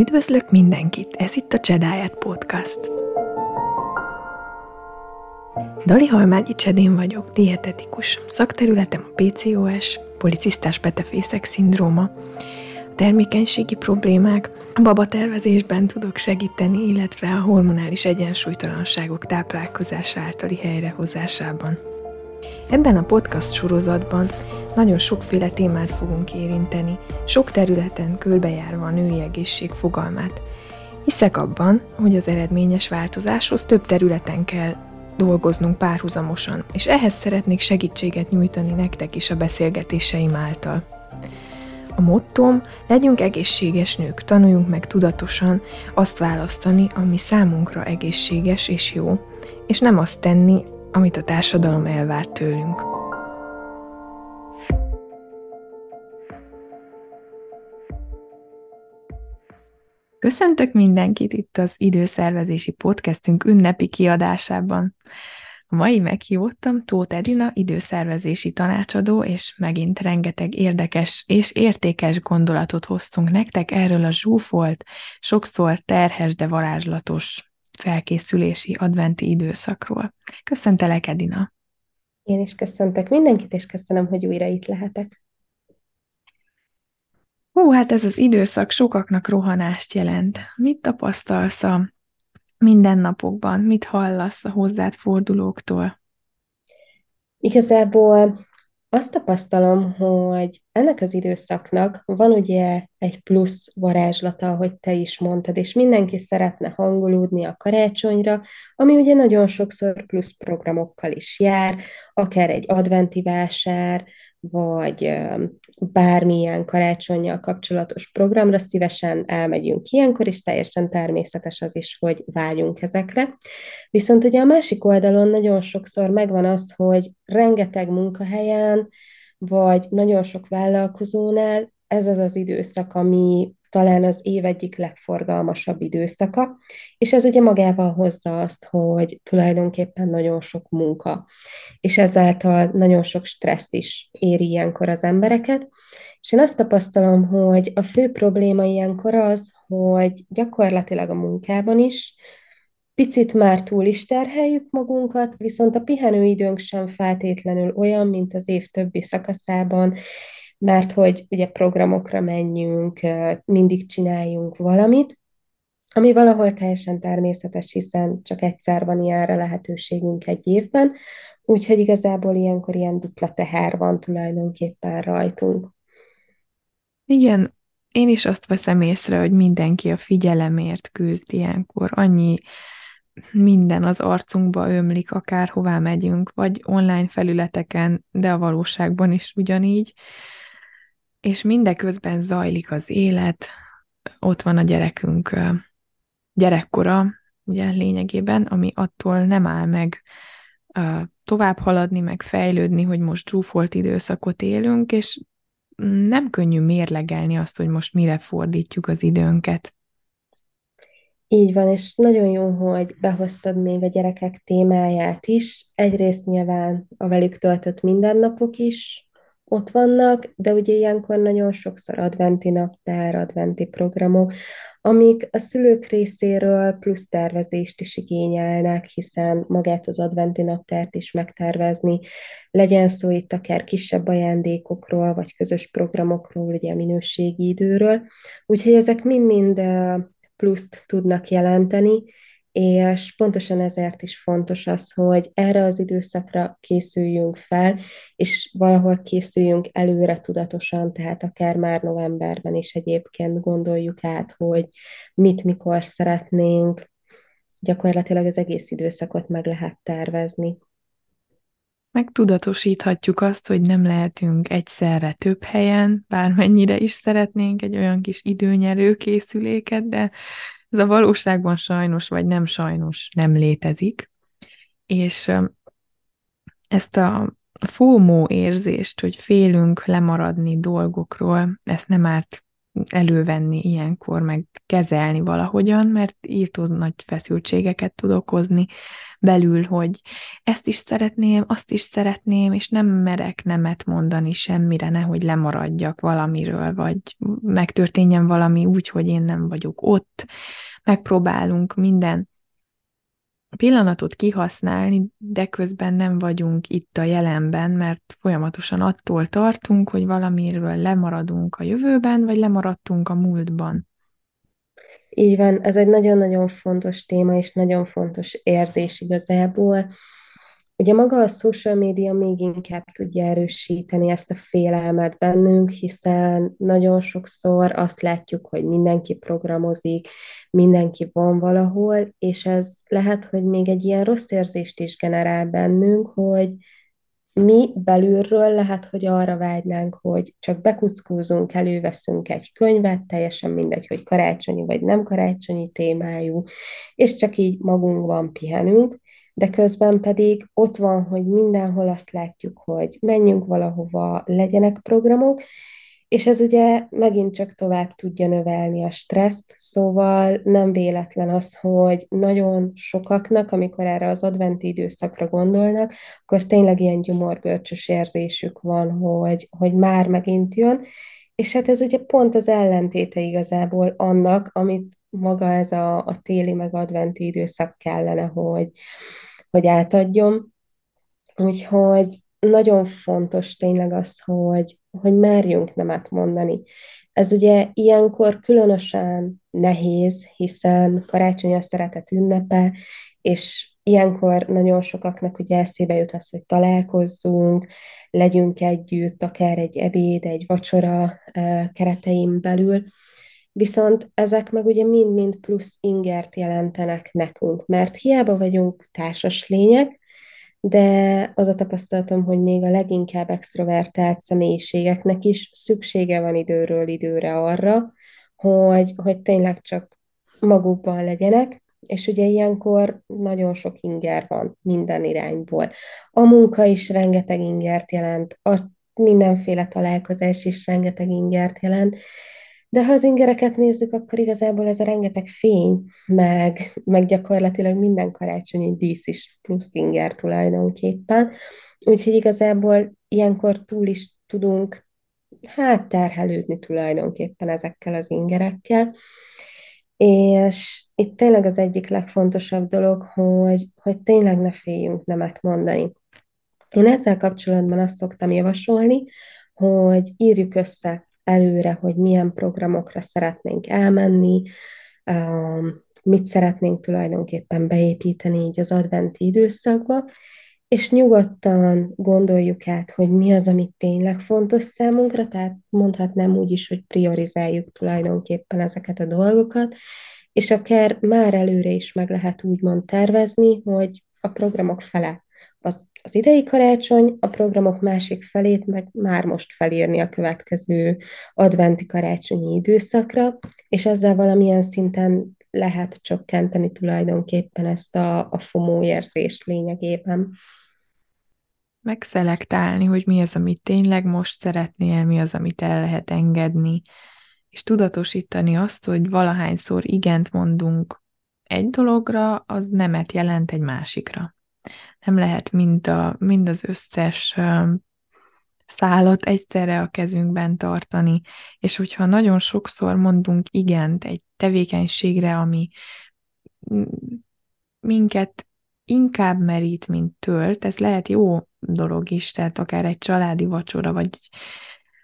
Üdvözlök mindenkit, ez itt a Csedáját Podcast. Dali Halmágyi Csedén vagyok, dietetikus. Szakterületem a PCOS, policisztás petefészek szindróma, termékenységi problémák, a babatervezésben tudok segíteni, illetve a hormonális egyensúlytalanságok táplálkozása általi helyrehozásában. Ebben a podcast sorozatban nagyon sokféle témát fogunk érinteni, sok területen körbejárva a női egészség fogalmát. Hiszek abban, hogy az eredményes változáshoz több területen kell dolgoznunk párhuzamosan, és ehhez szeretnék segítséget nyújtani nektek is a beszélgetéseim által. A mottom, legyünk egészséges nők, tanuljunk meg tudatosan azt választani, ami számunkra egészséges és jó, és nem azt tenni, amit a társadalom elvár tőlünk. Köszöntök mindenkit itt az időszervezési podcastünk ünnepi kiadásában. A mai meghívottam Tóth Edina, időszervezési tanácsadó, és megint rengeteg érdekes és értékes gondolatot hoztunk nektek erről a zsúfolt, sokszor terhes, de varázslatos felkészülési adventi időszakról. Köszöntelek, Edina! Én is köszöntök mindenkit, és köszönöm, hogy újra itt lehetek. Hú, hát ez az időszak sokaknak rohanást jelent. Mit tapasztalsz a mindennapokban? Mit hallasz a hozzád fordulóktól? Igazából azt tapasztalom, hogy ennek az időszaknak van ugye egy plusz varázslata, ahogy te is mondtad, és mindenki szeretne hangolódni a karácsonyra, ami ugye nagyon sokszor plusz programokkal is jár, akár egy adventi vásár, vagy bármilyen karácsonyjal kapcsolatos programra szívesen elmegyünk ilyenkor, és teljesen természetes az is, hogy vágyunk ezekre. Viszont ugye a másik oldalon nagyon sokszor megvan az, hogy rengeteg munkahelyen, vagy nagyon sok vállalkozónál ez az az időszak, ami talán az év egyik legforgalmasabb időszaka, és ez ugye magával hozza azt, hogy tulajdonképpen nagyon sok munka, és ezáltal nagyon sok stressz is éri ilyenkor az embereket, és én azt tapasztalom, hogy a fő probléma ilyenkor az, hogy gyakorlatilag a munkában is picit már túl is terheljük magunkat, viszont a pihenőidőnk sem feltétlenül olyan, mint az év többi szakaszában, mert hogy ugye programokra menjünk, mindig csináljunk valamit, ami valahol teljesen természetes, hiszen csak egyszer van ilyenre lehetőségünk egy évben, úgyhogy igazából ilyenkor ilyen dupla teher van tulajdonképpen rajtunk. Igen, én is azt veszem észre, hogy mindenki a figyelemért küzd ilyenkor. Annyi minden az arcunkba ömlik, akárhová megyünk, vagy online felületeken, de a valóságban is ugyanígy és mindeközben zajlik az élet, ott van a gyerekünk gyerekkora, ugye lényegében, ami attól nem áll meg tovább haladni, meg fejlődni, hogy most zsúfolt időszakot élünk, és nem könnyű mérlegelni azt, hogy most mire fordítjuk az időnket. Így van, és nagyon jó, hogy behoztad még a gyerekek témáját is. Egyrészt nyilván a velük töltött mindennapok is ott vannak, de ugye ilyenkor nagyon sokszor adventi naptár, adventi programok, amik a szülők részéről plusz tervezést is igényelnek, hiszen magát az adventi naptárt is megtervezni, legyen szó itt akár kisebb ajándékokról, vagy közös programokról, ugye minőségi időről. Úgyhogy ezek mind-mind pluszt tudnak jelenteni, és pontosan ezért is fontos az, hogy erre az időszakra készüljünk fel, és valahol készüljünk előre tudatosan, tehát akár már novemberben is egyébként gondoljuk át, hogy mit, mikor szeretnénk, gyakorlatilag az egész időszakot meg lehet tervezni. Megtudatosíthatjuk azt, hogy nem lehetünk egyszerre több helyen, bármennyire is szeretnénk egy olyan kis időnyerő készüléket, de ez a valóságban sajnos, vagy nem sajnos nem létezik. És ezt a FOMO érzést, hogy félünk lemaradni dolgokról, ezt nem árt elővenni ilyenkor, meg kezelni valahogyan, mert írtó nagy feszültségeket tud okozni belül, hogy ezt is szeretném, azt is szeretném, és nem merek nemet mondani semmire, nehogy lemaradjak valamiről, vagy megtörténjen valami úgy, hogy én nem vagyok ott. Megpróbálunk minden pillanatot kihasználni, de közben nem vagyunk itt a jelenben, mert folyamatosan attól tartunk, hogy valamiről lemaradunk a jövőben, vagy lemaradtunk a múltban. Így van, ez egy nagyon-nagyon fontos téma, és nagyon fontos érzés igazából. Ugye maga a social média még inkább tudja erősíteni ezt a félelmet bennünk, hiszen nagyon sokszor azt látjuk, hogy mindenki programozik, mindenki van valahol, és ez lehet, hogy még egy ilyen rossz érzést is generál bennünk, hogy mi belülről lehet, hogy arra vágynánk, hogy csak bekuckózunk, előveszünk egy könyvet, teljesen mindegy, hogy karácsonyi vagy nem karácsonyi témájú, és csak így magunkban pihenünk, de közben pedig ott van, hogy mindenhol azt látjuk, hogy menjünk valahova, legyenek programok, és ez ugye megint csak tovább tudja növelni a stresszt, szóval nem véletlen az, hogy nagyon sokaknak, amikor erre az adventi időszakra gondolnak, akkor tényleg ilyen gyomorgörcsös érzésük van, hogy, hogy már megint jön, és hát ez ugye pont az ellentéte igazából annak, amit maga ez a, a téli meg adventi időszak kellene, hogy, hogy átadjon. Úgyhogy nagyon fontos tényleg az, hogy, hogy merjünk nemet mondani. Ez ugye ilyenkor különösen nehéz, hiszen karácsony a szeretet ünnepe, és ilyenkor nagyon sokaknak ugye eszébe jut az, hogy találkozzunk, legyünk együtt, akár egy ebéd, egy vacsora keretein belül, viszont ezek meg ugye mind-mind plusz ingert jelentenek nekünk, mert hiába vagyunk társas lények, de az a tapasztalatom, hogy még a leginkább extrovertált személyiségeknek is szüksége van időről időre arra, hogy, hogy tényleg csak magukban legyenek, és ugye ilyenkor nagyon sok inger van minden irányból. A munka is rengeteg ingert jelent, a mindenféle találkozás is rengeteg ingert jelent, de ha az ingereket nézzük, akkor igazából ez a rengeteg fény, meg, meg gyakorlatilag minden karácsonyi dísz is plusz inger tulajdonképpen. Úgyhogy igazából ilyenkor túl is tudunk hát terhelődni tulajdonképpen ezekkel az ingerekkel. És itt tényleg az egyik legfontosabb dolog, hogy, hogy tényleg ne féljünk nemet mondani. Én ezzel kapcsolatban azt szoktam javasolni, hogy írjuk össze előre, hogy milyen programokra szeretnénk elmenni, um, mit szeretnénk tulajdonképpen beépíteni így az adventi időszakba, és nyugodtan gondoljuk át, hogy mi az, ami tényleg fontos számunkra, tehát mondhatnám úgy is, hogy priorizáljuk tulajdonképpen ezeket a dolgokat, és akár már előre is meg lehet úgymond tervezni, hogy a programok fele az, az idei karácsony, a programok másik felét meg már most felírni a következő adventi karácsonyi időszakra, és ezzel valamilyen szinten lehet csökkenteni tulajdonképpen ezt a, a FOMO érzést lényegében. Megszelektálni, hogy mi az, amit tényleg most szeretnél, mi az, amit el lehet engedni, és tudatosítani azt, hogy valahányszor igent mondunk egy dologra, az nemet jelent egy másikra nem lehet mind, a, mind az összes szállat egyszerre a kezünkben tartani, és hogyha nagyon sokszor mondunk igent egy tevékenységre, ami minket inkább merít, mint tölt, ez lehet jó dolog is, tehát akár egy családi vacsora, vagy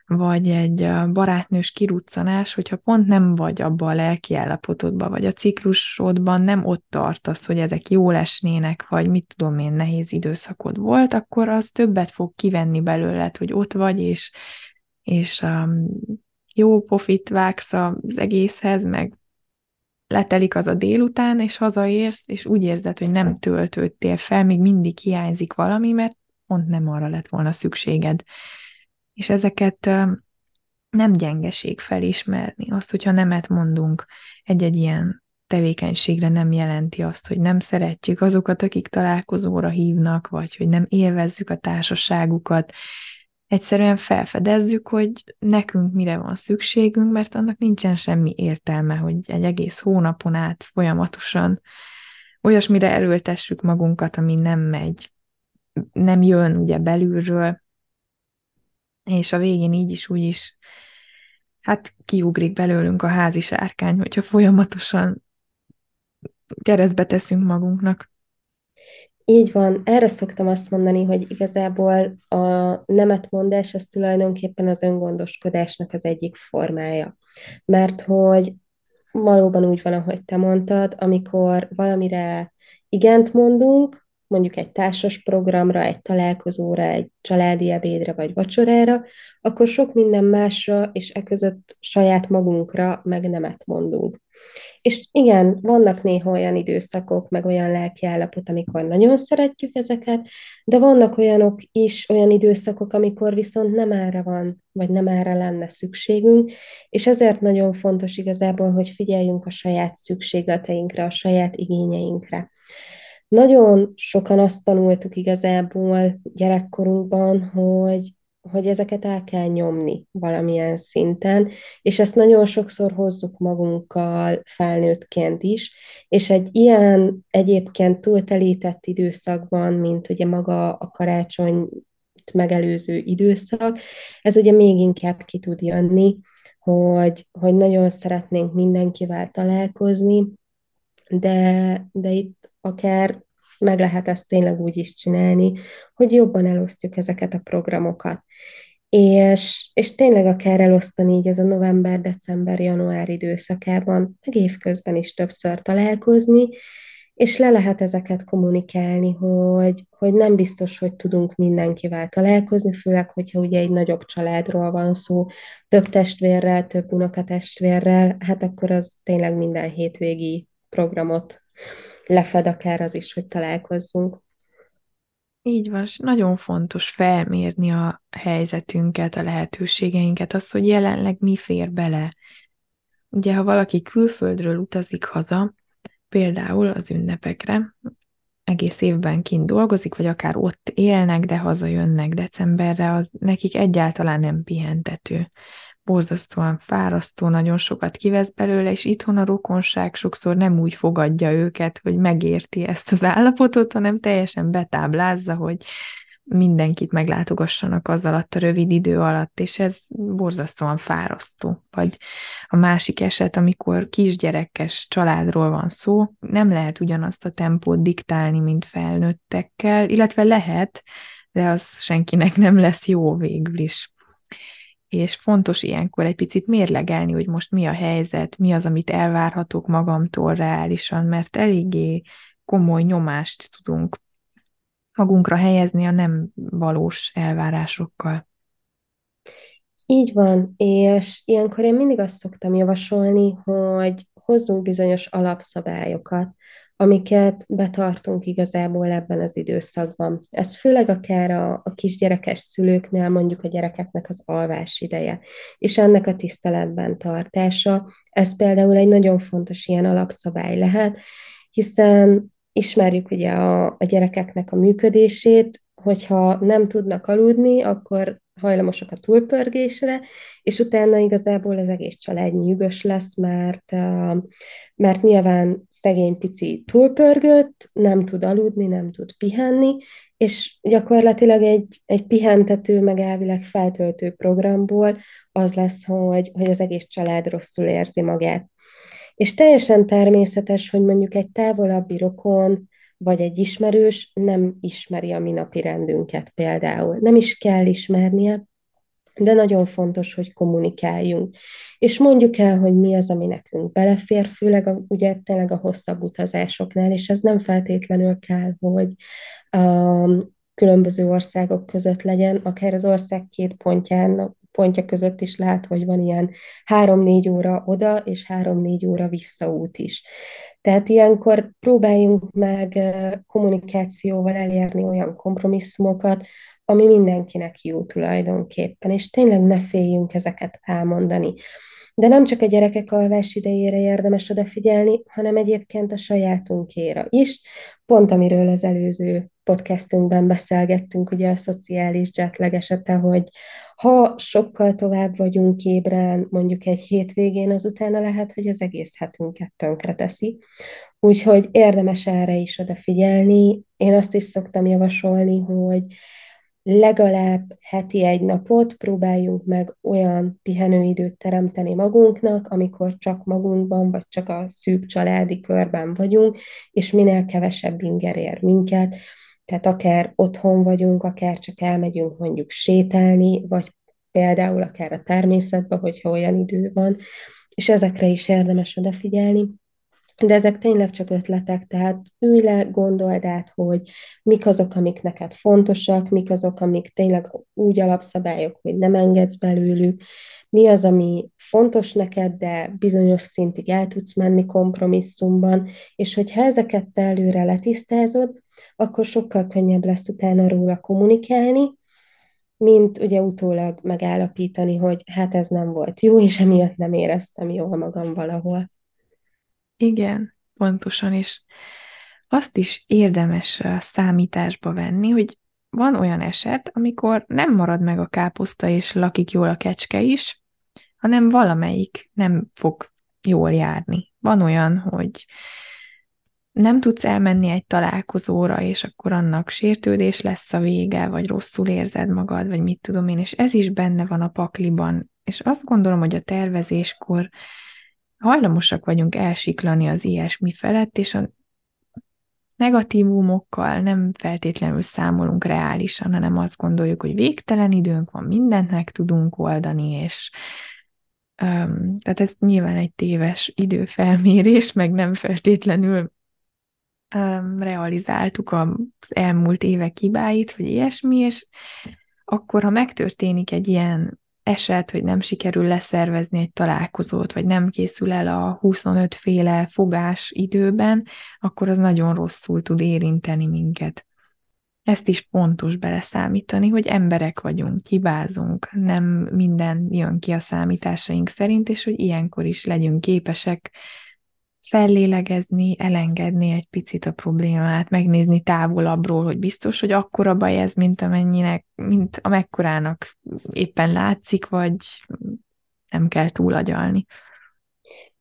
vagy egy barátnős kiruccanás, hogyha pont nem vagy abban a lelki állapotodban, vagy a ciklusodban nem ott tartasz, hogy ezek jól esnének, vagy mit tudom én, nehéz időszakod volt, akkor az többet fog kivenni belőled, hogy ott vagy, és, és um, jó pofit vágsz az egészhez, meg letelik az a délután, és hazaérsz, és úgy érzed, hogy nem töltődtél fel, még mindig hiányzik valami, mert pont nem arra lett volna szükséged és ezeket nem gyengeség felismerni. Azt, hogyha nemet mondunk egy-egy ilyen tevékenységre nem jelenti azt, hogy nem szeretjük azokat, akik találkozóra hívnak, vagy hogy nem élvezzük a társaságukat. egyszerűen felfedezzük, hogy nekünk mire van szükségünk, mert annak nincsen semmi értelme, hogy egy egész hónapon át folyamatosan olyasmire erőltessük magunkat, ami nem megy, nem jön ugye belülről, és a végén így is, úgy is, hát kiugrik belőlünk a házi sárkány, hogyha folyamatosan keresztbe teszünk magunknak. Így van, erre szoktam azt mondani, hogy igazából a nemetmondás az tulajdonképpen az öngondoskodásnak az egyik formája. Mert hogy valóban úgy van, ahogy te mondtad, amikor valamire igent mondunk, mondjuk egy társas programra, egy találkozóra, egy családi ebédre vagy vacsorára, akkor sok minden másra és e között saját magunkra meg nemet mondunk. És igen, vannak néha olyan időszakok, meg olyan lelkiállapot, amikor nagyon szeretjük ezeket, de vannak olyanok is, olyan időszakok, amikor viszont nem erre van, vagy nem erre lenne szükségünk, és ezért nagyon fontos igazából, hogy figyeljünk a saját szükségleteinkre, a saját igényeinkre. Nagyon sokan azt tanultuk igazából gyerekkorunkban, hogy hogy ezeket el kell nyomni valamilyen szinten, és ezt nagyon sokszor hozzuk magunkkal felnőttként is, és egy ilyen egyébként túltelített időszakban, mint ugye maga a karácsony megelőző időszak, ez ugye még inkább ki tud jönni, hogy, hogy nagyon szeretnénk mindenkivel találkozni, de, de itt akár meg lehet ezt tényleg úgy is csinálni, hogy jobban elosztjuk ezeket a programokat. És, és tényleg akár elosztani így ez a november, december, január időszakában, meg évközben is többször találkozni, és le lehet ezeket kommunikálni, hogy, hogy nem biztos, hogy tudunk mindenkivel találkozni, főleg, hogyha ugye egy nagyobb családról van szó, több testvérrel, több unokatestvérrel, hát akkor az tényleg minden hétvégi programot lefed akár az is, hogy találkozzunk. Így van, nagyon fontos felmérni a helyzetünket, a lehetőségeinket, azt, hogy jelenleg mi fér bele. Ugye, ha valaki külföldről utazik haza, például az ünnepekre, egész évben kint dolgozik, vagy akár ott élnek, de hazajönnek decemberre, az nekik egyáltalán nem pihentető borzasztóan fárasztó, nagyon sokat kivesz belőle, és itthon a rokonság sokszor nem úgy fogadja őket, hogy megérti ezt az állapotot, hanem teljesen betáblázza, hogy mindenkit meglátogassanak az alatt a rövid idő alatt, és ez borzasztóan fárasztó. Vagy a másik eset, amikor kisgyerekes családról van szó, nem lehet ugyanazt a tempót diktálni, mint felnőttekkel, illetve lehet, de az senkinek nem lesz jó végül is és fontos ilyenkor egy picit mérlegelni, hogy most mi a helyzet, mi az, amit elvárhatok magamtól reálisan, mert eléggé komoly nyomást tudunk magunkra helyezni a nem valós elvárásokkal. Így van, és ilyenkor én mindig azt szoktam javasolni, hogy hozzunk bizonyos alapszabályokat, amiket betartunk igazából ebben az időszakban. Ez főleg akár a, a kisgyerekes szülőknél mondjuk a gyerekeknek az alvás ideje, és ennek a tiszteletben tartása, ez például egy nagyon fontos ilyen alapszabály lehet, hiszen ismerjük ugye a, a gyerekeknek a működését, hogyha nem tudnak aludni, akkor hajlamosak a túlpörgésre, és utána igazából az egész család nyűgös lesz, mert, mert nyilván szegény pici túlpörgött, nem tud aludni, nem tud pihenni, és gyakorlatilag egy, egy pihentető, meg elvileg feltöltő programból az lesz, hogy, hogy az egész család rosszul érzi magát. És teljesen természetes, hogy mondjuk egy távolabbi rokon, vagy egy ismerős nem ismeri a mi napi rendünket például. Nem is kell ismernie, de nagyon fontos, hogy kommunikáljunk. És mondjuk el, hogy mi az, ami nekünk belefér, főleg a, ugye tényleg a hosszabb utazásoknál, és ez nem feltétlenül kell, hogy a különböző országok között legyen, akár az ország két pontján, pontja között is lehet, hogy van ilyen három-négy óra oda, és három-négy óra visszaút is. Tehát ilyenkor próbáljunk meg kommunikációval elérni olyan kompromisszumokat, ami mindenkinek jó tulajdonképpen, és tényleg ne féljünk ezeket elmondani. De nem csak a gyerekek alvás idejére érdemes odafigyelni, hanem egyébként a sajátunkéra is, pont amiről az előző podcastünkben beszélgettünk ugye a szociális jetlag esete, hogy ha sokkal tovább vagyunk ébren, mondjuk egy hétvégén, az utána lehet, hogy az egész hetünket tönkre teszi. Úgyhogy érdemes erre is odafigyelni. Én azt is szoktam javasolni, hogy legalább heti egy napot próbáljunk meg olyan pihenőidőt teremteni magunknak, amikor csak magunkban, vagy csak a szűk családi körben vagyunk, és minél kevesebb inger ér minket. Tehát akár otthon vagyunk, akár csak elmegyünk mondjuk sétálni, vagy például akár a természetbe, hogyha olyan idő van, és ezekre is érdemes odafigyelni. De ezek tényleg csak ötletek, tehát ülj le, gondold át, hogy mik azok, amik neked fontosak, mik azok, amik tényleg úgy alapszabályok, hogy nem engedsz belőlük, mi az, ami fontos neked, de bizonyos szintig el tudsz menni kompromisszumban, és hogyha ezeket te előre letisztázod, akkor sokkal könnyebb lesz utána róla kommunikálni, mint ugye utólag megállapítani, hogy hát ez nem volt jó, és emiatt nem éreztem jól magam valahol. Igen, pontosan, és azt is érdemes számításba venni, hogy van olyan eset, amikor nem marad meg a káposzta, és lakik jól a kecske is, hanem valamelyik nem fog jól járni. Van olyan, hogy nem tudsz elmenni egy találkozóra, és akkor annak sértődés lesz a vége, vagy rosszul érzed magad, vagy mit tudom én, és ez is benne van a pakliban. És azt gondolom, hogy a tervezéskor hajlamosak vagyunk elsiklani az ilyesmi felett, és a negatívumokkal nem feltétlenül számolunk reálisan, hanem azt gondoljuk, hogy végtelen időnk van, mindent meg tudunk oldani, és tehát ez nyilván egy téves időfelmérés, meg nem feltétlenül realizáltuk az elmúlt évek hibáit, vagy ilyesmi, és akkor, ha megtörténik egy ilyen eset, hogy nem sikerül leszervezni egy találkozót, vagy nem készül el a 25 féle fogás időben, akkor az nagyon rosszul tud érinteni minket. Ezt is pontos beleszámítani, hogy emberek vagyunk, hibázunk, nem minden jön ki a számításaink szerint, és hogy ilyenkor is legyünk képesek fellélegezni, elengedni egy picit a problémát, megnézni távolabbról, hogy biztos, hogy akkora baj ez, mint amennyinek, mint amekkorának éppen látszik, vagy nem kell túlagyalni.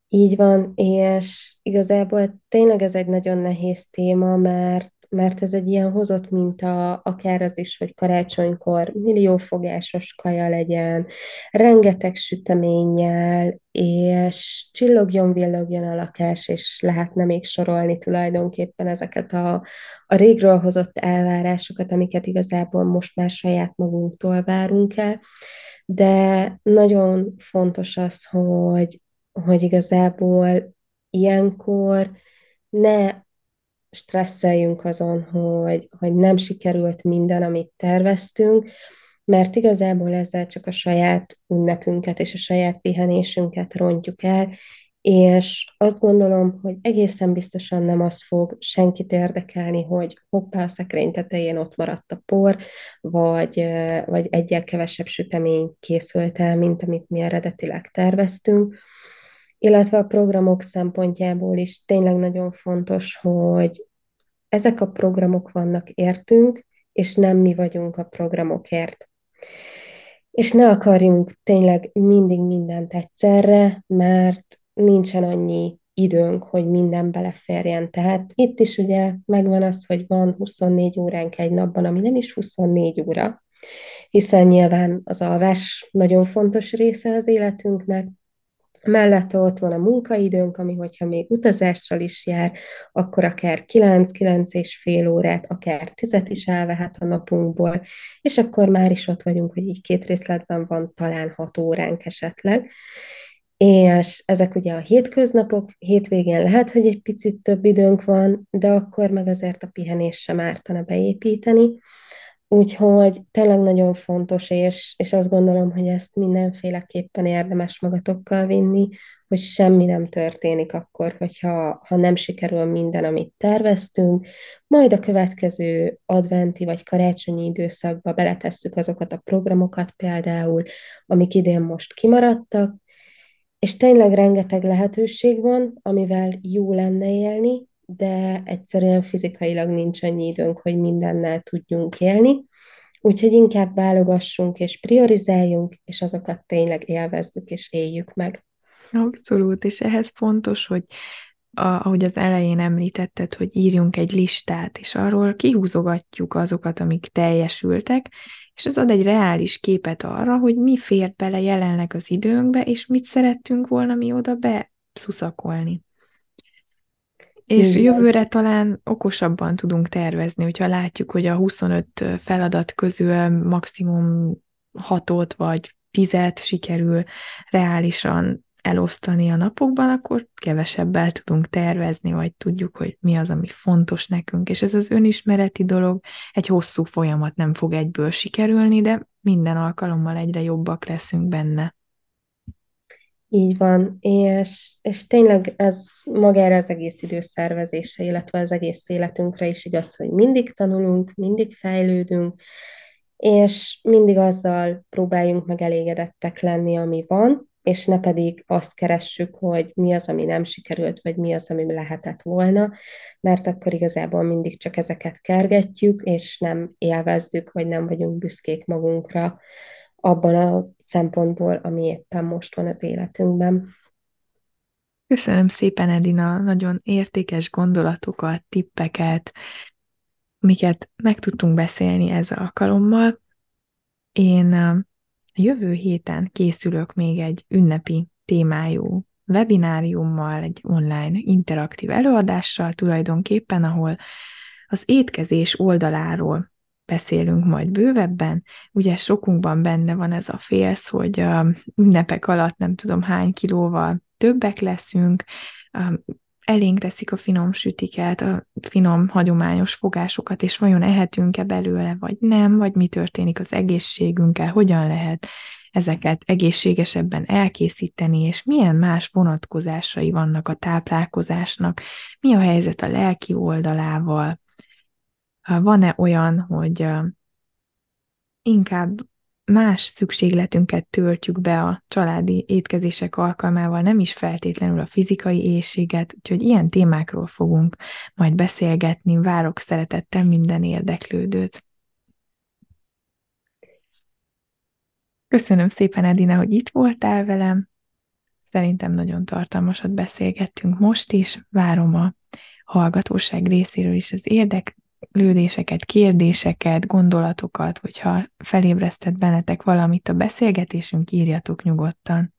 Így van, és igazából tényleg ez egy nagyon nehéz téma, mert mert ez egy ilyen hozott minta, akár az is, hogy karácsonykor milliófogásos kaja legyen, rengeteg süteménnyel, és csillogjon, villogjon a lakás, és lehetne még sorolni tulajdonképpen ezeket a, a régről hozott elvárásokat, amiket igazából most már saját magunktól várunk el, de nagyon fontos az, hogy, hogy igazából ilyenkor ne stresszeljünk azon, hogy, hogy nem sikerült minden, amit terveztünk, mert igazából ezzel csak a saját ünnepünket és a saját pihenésünket rontjuk el, és azt gondolom, hogy egészen biztosan nem az fog senkit érdekelni, hogy hoppá, a szekrény tetején ott maradt a por, vagy, vagy egyel kevesebb sütemény készült el, mint amit mi eredetileg terveztünk. Illetve a programok szempontjából is tényleg nagyon fontos, hogy ezek a programok vannak értünk, és nem mi vagyunk a programokért. És ne akarjunk tényleg mindig mindent egyszerre, mert nincsen annyi időnk, hogy minden beleférjen. Tehát itt is ugye megvan az, hogy van 24 óránk egy napban, ami nem is 24 óra, hiszen nyilván az alvás nagyon fontos része az életünknek, Mellette ott van a munkaidőnk, ami hogyha még utazással is jár, akkor akár 9-9 és fél órát, akár 10 is elvehet a napunkból, és akkor már is ott vagyunk, hogy így két részletben van talán 6 óránk esetleg. És ezek ugye a hétköznapok, hétvégén lehet, hogy egy picit több időnk van, de akkor meg azért a pihenés sem ártana beépíteni. Úgyhogy tényleg nagyon fontos, és, és azt gondolom, hogy ezt mindenféleképpen érdemes magatokkal vinni, hogy semmi nem történik akkor, hogyha ha nem sikerül minden, amit terveztünk, majd a következő adventi vagy karácsonyi időszakba beletesszük azokat a programokat például, amik idén most kimaradtak, és tényleg rengeteg lehetőség van, amivel jó lenne élni, de egyszerűen fizikailag nincs annyi időnk, hogy mindennel tudjunk élni. Úgyhogy inkább válogassunk és priorizáljunk, és azokat tényleg élvezzük és éljük meg. Abszolút, és ehhez fontos, hogy a, ahogy az elején említetted, hogy írjunk egy listát, és arról kihúzogatjuk azokat, amik teljesültek, és ez ad egy reális képet arra, hogy mi fért bele jelenleg az időnkbe, és mit szerettünk volna mi oda beszuszakolni. És jövőre talán okosabban tudunk tervezni, hogyha látjuk, hogy a 25 feladat közül maximum hatot vagy tizet sikerül reálisan elosztani a napokban, akkor kevesebbel tudunk tervezni, vagy tudjuk, hogy mi az, ami fontos nekünk. És ez az önismereti dolog egy hosszú folyamat nem fog egyből sikerülni, de minden alkalommal egyre jobbak leszünk benne. Így van, és, és tényleg ez magára az egész időszervezése, illetve az egész életünkre is igaz, hogy mindig tanulunk, mindig fejlődünk, és mindig azzal próbáljunk meg elégedettek lenni, ami van, és ne pedig azt keressük, hogy mi az, ami nem sikerült, vagy mi az, ami lehetett volna, mert akkor igazából mindig csak ezeket kergetjük, és nem élvezzük, vagy nem vagyunk büszkék magunkra abban a szempontból, ami éppen most van az életünkben. Köszönöm szépen, Edina, nagyon értékes gondolatokat, tippeket, miket meg tudtunk beszélni ezzel alkalommal. Én a jövő héten készülök még egy ünnepi témájú webináriummal, egy online interaktív előadással tulajdonképpen, ahol az étkezés oldaláról beszélünk majd bővebben. Ugye sokunkban benne van ez a félsz, hogy a ünnepek alatt nem tudom hány kilóval többek leszünk, elénk teszik a finom sütiket, a finom, hagyományos fogásokat, és vajon ehetünk-e belőle, vagy nem, vagy mi történik az egészségünkkel, hogyan lehet ezeket egészségesebben elkészíteni, és milyen más vonatkozásai vannak a táplálkozásnak, mi a helyzet a lelki oldalával, van-e olyan, hogy inkább más szükségletünket töltjük be a családi étkezések alkalmával, nem is feltétlenül a fizikai éjséget, úgyhogy ilyen témákról fogunk majd beszélgetni. Várok szeretettel minden érdeklődőt. Köszönöm szépen, Edina, hogy itt voltál velem. Szerintem nagyon tartalmasat beszélgettünk most is. Várom a hallgatóság részéről is az érdek, lődéseket, kérdéseket, gondolatokat, hogyha felébresztett bennetek valamit a beszélgetésünk, írjatok nyugodtan.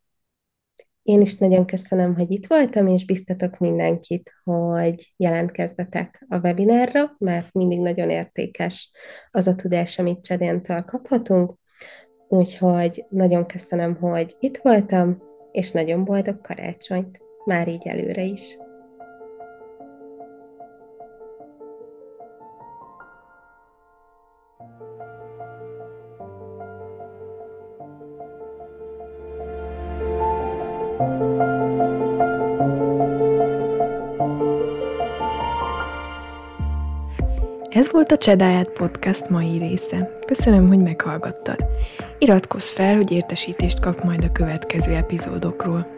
Én is nagyon köszönöm, hogy itt voltam, és biztatok mindenkit, hogy jelentkezzetek a webinárra, mert mindig nagyon értékes az a tudás, amit Csedéntől kaphatunk. Úgyhogy nagyon köszönöm, hogy itt voltam, és nagyon boldog karácsonyt, már így előre is. Ez volt a Csedáját Podcast mai része. Köszönöm, hogy meghallgattad. Iratkozz fel, hogy értesítést kap majd a következő epizódokról.